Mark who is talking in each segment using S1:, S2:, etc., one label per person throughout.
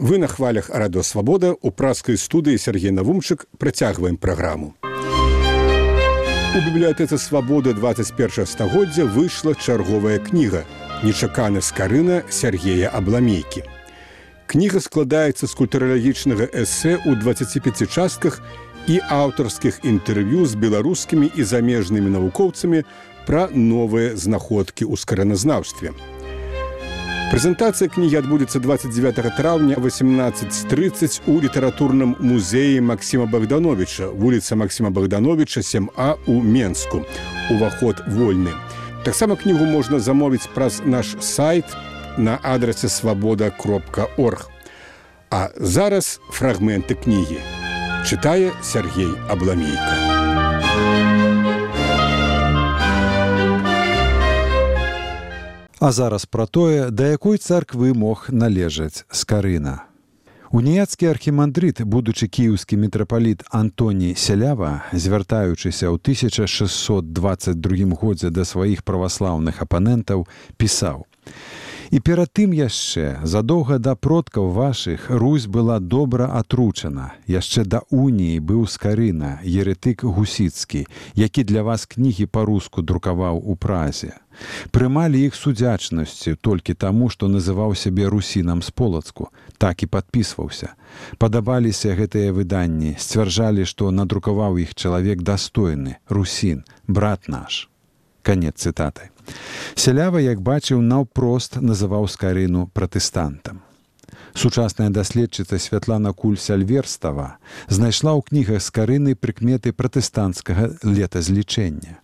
S1: Вы на хвалях радо свабода у праскай студыі Сергей Навумчык працягваем праграму. У бібліятэцы свабоды 21 стагоддзя выйшла чарговая кніга нечаканы скарына Сергея Абламейкі. Кніга складаецца з культуралагічнага эсэ ў 25 частках і аўтарскіх інтэрв'ю з беларускімі і замежнымі навукоўцамі пра новыя знаходкі ў скараназнаўстве. Прэзентацыя кнігі адбудзецца 29 траўня 1830 у літаратурным музеі Масіма Богдановича, вуліца Масіма Богдановича 7А у Менску. Уваход вольны. Таксама кнігу можна замовіць праз наш сайт на адрасе свабода кропка орг. А зараз фрагменты кнігі. Чытае Сергей Абламейка.
S2: А зараз пра тое, да якой царквы мог належаць скарына. Уніяцкі архімандрыт, будучы кіеўскі мітрапаліт Антоній Сялява, звяртаючыся ў 1622 годзе да сваіх праваслаўных апанентаў, пісаў: І перад тым яшчэ задоўга да продкаў вашых Русь была добра атручана. яшчэ да уніі быў скарына, еретык гусіцкі, які для вас кнігі па-руску друкаваў у празе. Прымалі іх судзячнасцю толькі таму, што называў сябе русінам з полацку, так і падпісваўся. Падабаліся гэтыя выданні, сцвярджалі, што надрукаваў іх чалавек дастойны, русін, брат наш. Канец цытаты. Сялява, як бачыў, наўпрост называў скарыну пратэстантам. Сучасная даследчыца святлана куль сальверстава знайшла ў кнігах скарыны прыкметы пратэстанцкага летазлічэння.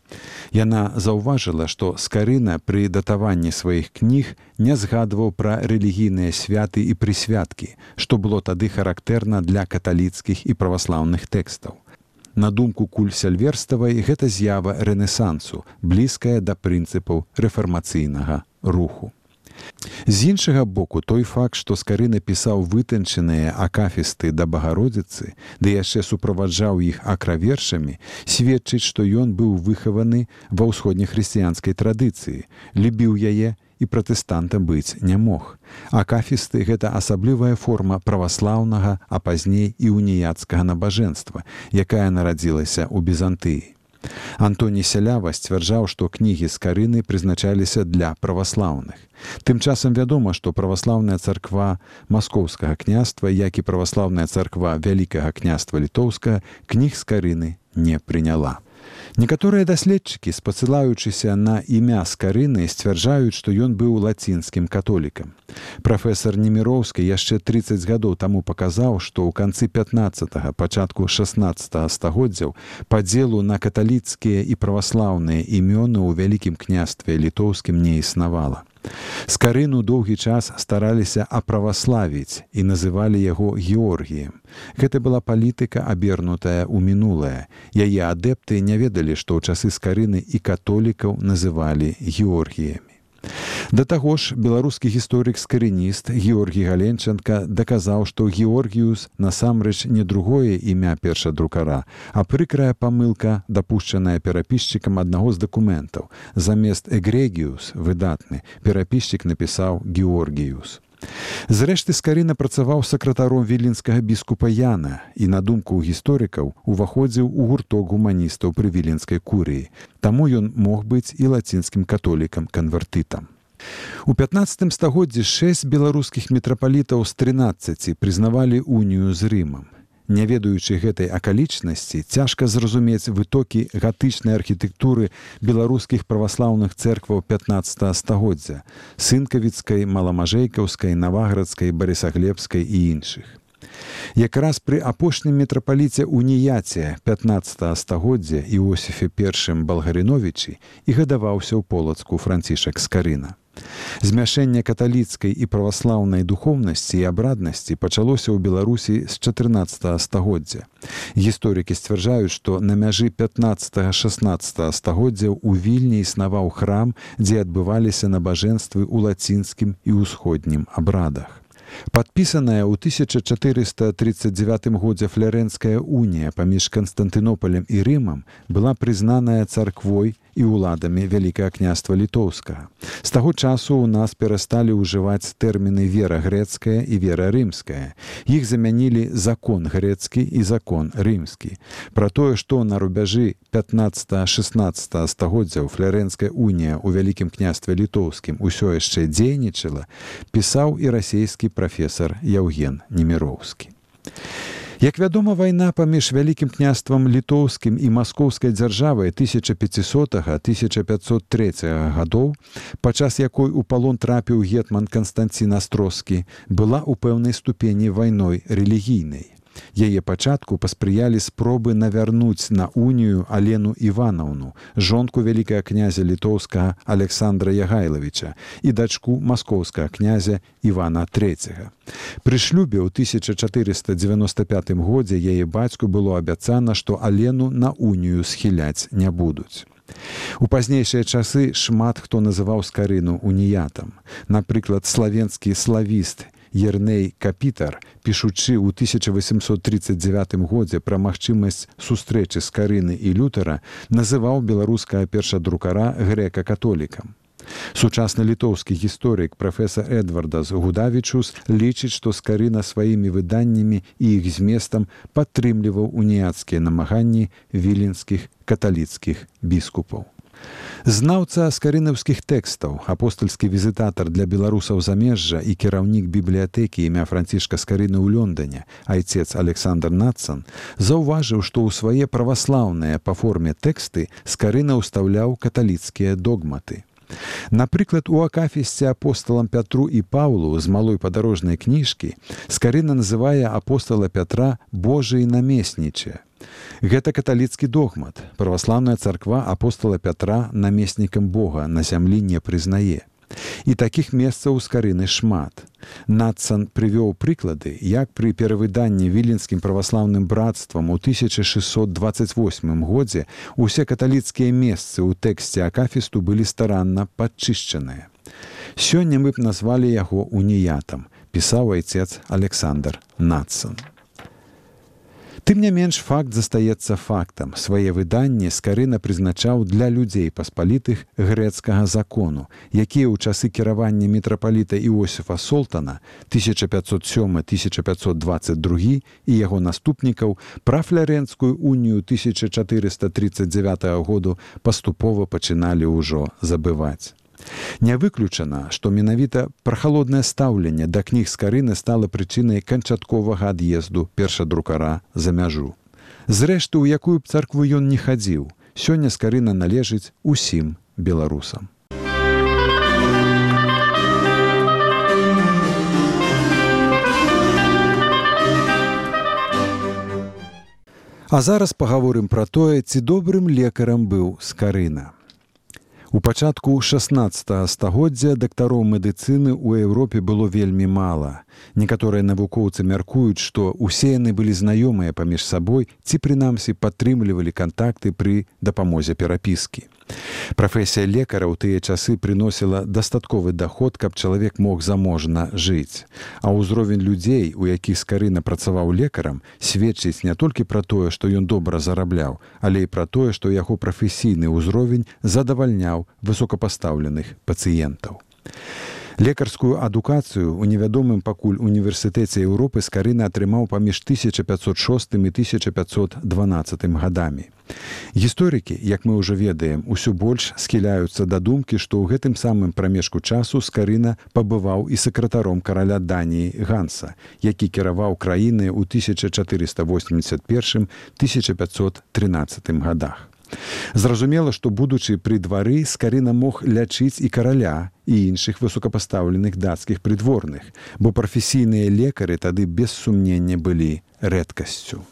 S2: Яна заўважыла, што скарына пры датаванні сваіх кніг не згадваў пра рэлігійныя святы і прысвяткі, што было тады характэрна для каталіцкіх і праваслаўных тэкстаў. На думку куль сальверставай гэта з'ява рэнесансу, блізкая да прынцыпаў рэфармацыйнага руху. З іншага боку той факт, што скары напісаў вытанчаныя акафісты да багародзіцы, ды яшчэ суправаджаў іх акравершамі, сведчыць, што ён быў выхаваны ва ўсходнехрысціянскай традыцыі, любіў яе і пратэстантам быць не мог. Акафісты гэта асаблівая форма праваслаўнага, а пазней і уніяцкага набажэнства, якая нарадзілася ў бізантыі. Антоній сялява сцвярджаў, што кнігі з карыны прызначаліся для праваслаўных. Тым часам вядома, што праваслаўная царква маскоўскага княства, як і праваслаўная царква вялікага княства літоўска кніг з карыны не прыняла. Некаторыя даследчыкі, спасылаючыся на імя скарыны, сцвярджаюць, што ён быў лацінскім католікам. Прафесор Неміроўскі яшчэ 30 гадоў таму паказаў, што ў канцы 15 пачатку 16 стагоддзяў падзелу на каталіцкія і праваслаўныя імёны ў вялікім княстве літоўскім не існавала. Скарыну доўгі час стараліся аправаславіць і называлі яго георгіем. Гэта была палітыка абернутая ў мінулае. Яе адэпты не ведалі, што ў часы скарыны і католікаў называлі георгіямі. Да таго ж беларускі гісторык скарыніст Георгій Галенчанка даказаў, што Георгіус насамрэч не другое імя першадрукара, а прыкрая памылка, дапушчаная перапісчыкам аднаго з дакументаў. Замест эгрегіус выдатны перапісчык напісаў Георгіус. Зрэшты скарына працаваў сакратаром віленскага біскупа Яна і на думку гісторыкаў уваходзіў у гурток гуманістаў пры віленскай курыі. Таму ён мог быць і лацінскім католікам канвертытам. У 15 стагоддзі шэсць беларускіх мітрапалітаў з 13 прызнавалі унію з рымам. Не ведаючы гэтай акалічнасці, цяжка зразумець вытокі гатычнай архітэктуры беларускіх праваслаўных цэркваў 15 стагоддзя, сынкавіцкай, маламажэйкаўскай, наваградскай, барысаглебскай і іншых. Якраз пры апошнім метрапаліце уніяце 15 стагоддзя Іосифе першым балгарыновічы і гадаваўся ў полацку францішак скарына. Змяшэнне каталіцкай і праваслаўнай духовнасці і абраднасці пачалося ў Беларусі з 14 стагоддзя. Гісторыкі сцвярджаюць, што на мяжы 15-16 стагоддзяў у вільні існаваў храм, дзе адбываліся набажэнствы ў лацінскім і ўсходнім абрадах. Падпісаная ў 1439 годзе флярэнская унія паміж Канстантынопалем і Рымам была прызнаная царквой і ўладамі вялікае княства літоўскага. З таго часу ў нас перасталі ўжываць тэрміны вера грэцкая і вера рымская. Іх замянілі закон грэцкі і закон рымскі. Пра тое, што на рубяжы 15-16 стагоддзяў флярэнская унія ў вялікім княстве літоўскім усё яшчэ дзейнічала, пісаў і расійскі прафесор Яўген Неміроўскі. Як вядома, вайна паміж вялікім княствам літоўскім і маскоўскай дзяржавай 1500-1503 гадоў, падчас якой у палон трапіў гетман Канстанцін Астроскі, была ў пэўнай ступені вайной рэлігійнай. Яе пачатку паспрыялі спробы навярнуць на унію Алену Іванаўну, жонку вялікая князя літоўскага Александра Ягайлавіча і дачку маскоўскага князя Івана III. Пры шлюбе ў 1495 годзе яе бацьку было абяцана, што Алену на унію схіляць не будуць. У пазнейшыя часы шмат хто называў скарыну уніятам. Напрыклад, славенскі славіст Ерней Капітар, пішучы ў 1839 годзе пра магчымасць сустрэчы з карыны і лютара, называў беларуская першадрукара грэка-католікам. Сучасны літоўскі гісторык прафесор Эдвардас Гудавічус лічыць, што скарына сваімі выданнямі і іх зместам падтрымліваў уніяцкія намаганні віленскіх каталіцкіх біскупаў. Знаўца скарынаўскіх тэкстаў, апостальскі візітатар для беларусаў замежжа і кіраўнік бібліятэкі імя францішка скарыны ў Лондоне, айцец Александр Нацан, заўважыў, што ў свае праваслаўныя па форме тэксты скарына ўстаўляў каталіцкія догматы. Напрыклад, у акафісце апосталам Пятру і Паўлу з малой падарожнай кніжкі скарына называе апостала Пятра Божай намеснічае. Гэта каталіцкі догмат. Праваслаўная царква апостала Пятра намеснікам Бога на зямлі не прызнае. І такіх месцаў з карыны шмат. Нацсан прывёў прыклады, як пры перавыданні віленскім праваслаўным братствам у 1628 годзе усе каталіцкія месцы ў тэксце акафісту былі старанна падчышчаныя. Сёння мы б назвалі яго уніятам, пісаў айцец Александр Нацсан. Тым не менш факт застаецца фактам. Свае выданні скарына прызначаў для людзей паспалітых грэцкага закону, якія ў часы кіравання мітрапаліта Іосифа Солтана 1507-1522 і яго наступнікаў пра флярэнскую унію 1439 году паступова пачыналі ўжо забываць. Не выключана, што менавіта прахалоднае стаўленне да кніг скарыны стала прычынай канчатковага ад'езду першадрукара за мяжу. Зрэшты, у якую б царкву ён не хадзіў, сёння скарына належыць усім беларусам. А зараз пагаворым пра тое, ці добрым лекарам быў скарына. У пачатку 16 стагоддзя дактароў медыцыны ў Еўропе было вельмі мала. Некаторыя навукоўцы мяркуюць, што ўсе яны былі знаёмыя паміж сабой ці прынамсі падтрымлівалі кантакты пры дапамозе перапіскі. Прафесія лекара ў тыя часы прыносіла дастатковы даход, каб чалавек мог заможна жыць. А ўзровень людзей, у якіх скарына працаваў лекарам, сведчыць не толькі пра тое, што ён добра зарабляў, але і пра тое, што яго прафесійны ўзровень задавальняў высокапастаўленых пацыентаў. Лекарскую адукацыю ў невядомым пакуль універсітэце Еўропы скарына атрымаў паміж 1506 і 1512 гадамі. Гісторыкі, як мы ўжо ведаем, усё больш схіляюцца да думкі, што ў гэтым самым прамежку часу скарына пабываў і сакратаром караля Даніі Ганса, які кіраваў краіны ў 1481 1513 годах. Зразумела, што будучы пры двары скарына мог лячыць і караля і іншых высокапастаўленых дацкіх прыдворных, бо прафесійныя лекары тады без сумнення былі рэдкасцю.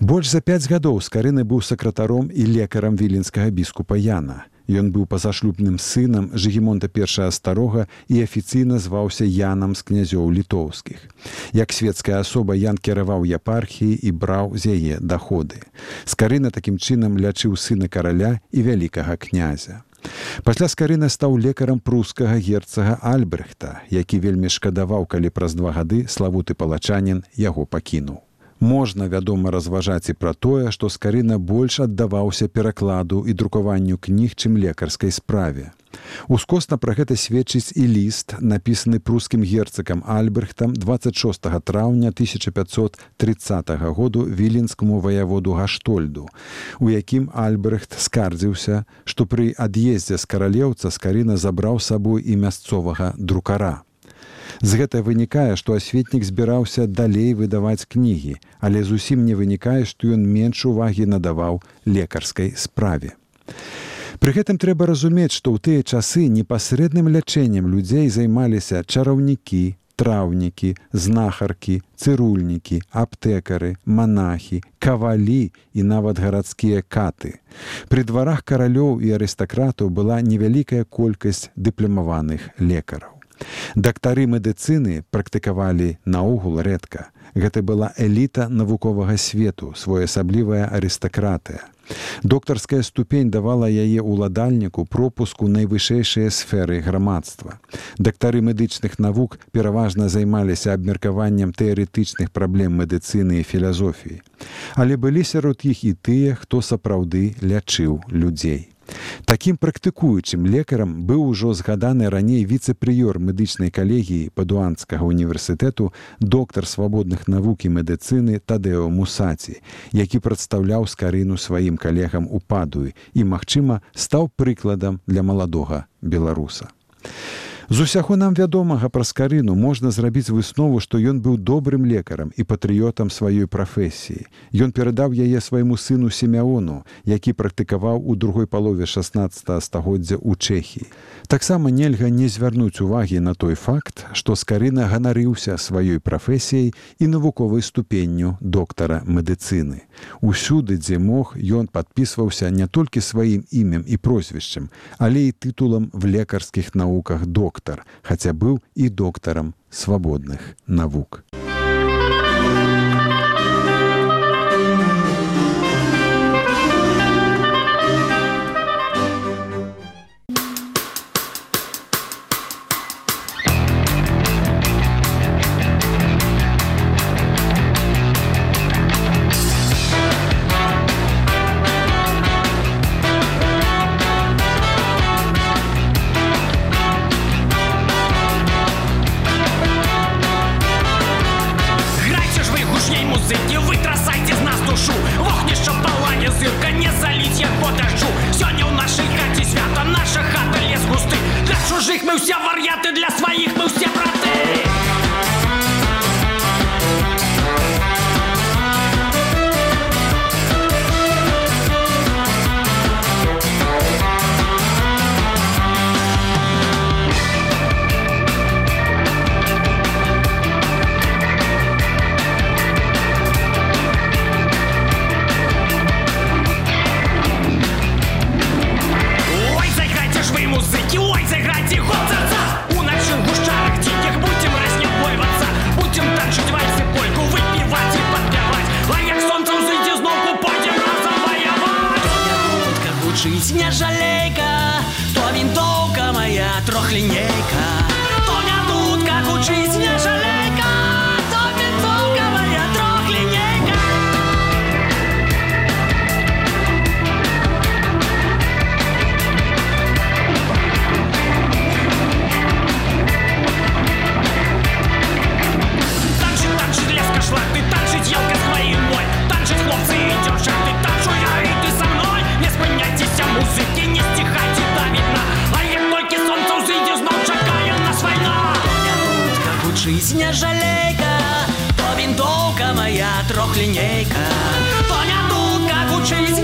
S2: Больш за пяць гадоў скарыны быў сакратаром і лекарам віленскага біскупа Яна. Ён быў пазашлюбным сынам жыгемонта першага старога і афіцыйна зваўся янам з князёў літоўскіх. Як светская асоба ян кіраваў епархіі і браў з яе даходы. Скарына такім чынам лячыў сына караля і вялікага князя. Пасля скарына стаў лекарам прускага герцага Альбрехта, які вельмі шкадаваў, калі праз два гады славуты палачанін яго пакінуў. Можна, вядома, разважаць і пра тое, што скарына больш аддаваўся перакладу і друкаванню кніг, чым лекарскай справе. Ускосна пра гэта сведчыць і ліст, напісаны прускім герцакам Альбрехтам 26 траўня 1530 году віленскаму ваяводу Гаштольду, у якім Альбрехт скардзіўся, што пры ад'ездзе з каралеўца скарына забраў сабой і мясцовага друкара. З гэта вынікае, што асветнік збіраўся далей выдаваць кнігі, але зусім не вынікае, што ён менш увагі надаваў лекарскай справе. Пры гэтым трэба разумець, што ў тыя часы непасрэдным лячэннем людзей займаліся чараўнікі, траўнікі, знахаркі, цырульнікі, аптэкары, манахі, кавалі і нават гарадскія каты. Пры дварах каралёў і арыстакратаў была невялікая колькасць дыпламаваных лекараў. Дактары медыцыны практыкавалі наогул рэдка. Гэта была эліта навуковага свету, своеасаблівая арыстакратыя. Доктарская ступень давала яе ўладальніку пропуску найвышэйшыя сферы грамадства. Дактары медычных навук пераважна займаліся абмеркаваннем тэарэтычных праблем медыцыны і філазофіі. Але былі сярод іх і тыя, хто сапраўды лячыў людзей. Такім практыкуючым лекарам быў ужо згаданы раней віцэ-прыёр медычнай калегіі падуанскага універсітэту доктар свабодных навук і медыцыны Тадэо Мусаці, які прадстаўляў скарыну сваім калегам у падуі і, магчыма, стаў прыкладам для маладога беларуса. З усяго нам вядомага пра скарыну можна зрабіць выснову, што ён быў добрым лекарам і патрыётам сваёй прафесіі. Ён перадаў яе свайму сыну семяону, які практыкаваў у другой палове 16 стагоддзя ў Чэхіі. Таксама нельга не звярнуць увагі на той факт, што скарына ганарыўся сваёй прафесіяй і навуковай ступенню доктара медыцыны. Усюды, дзе мог, ён падпісваўся не толькі сваім імем і прозвішчам, але і тытулам в лекарскіх навуках доктара доктар, хаця быў і доктарам свабодных навук.
S3: линейка. Понятно, как учить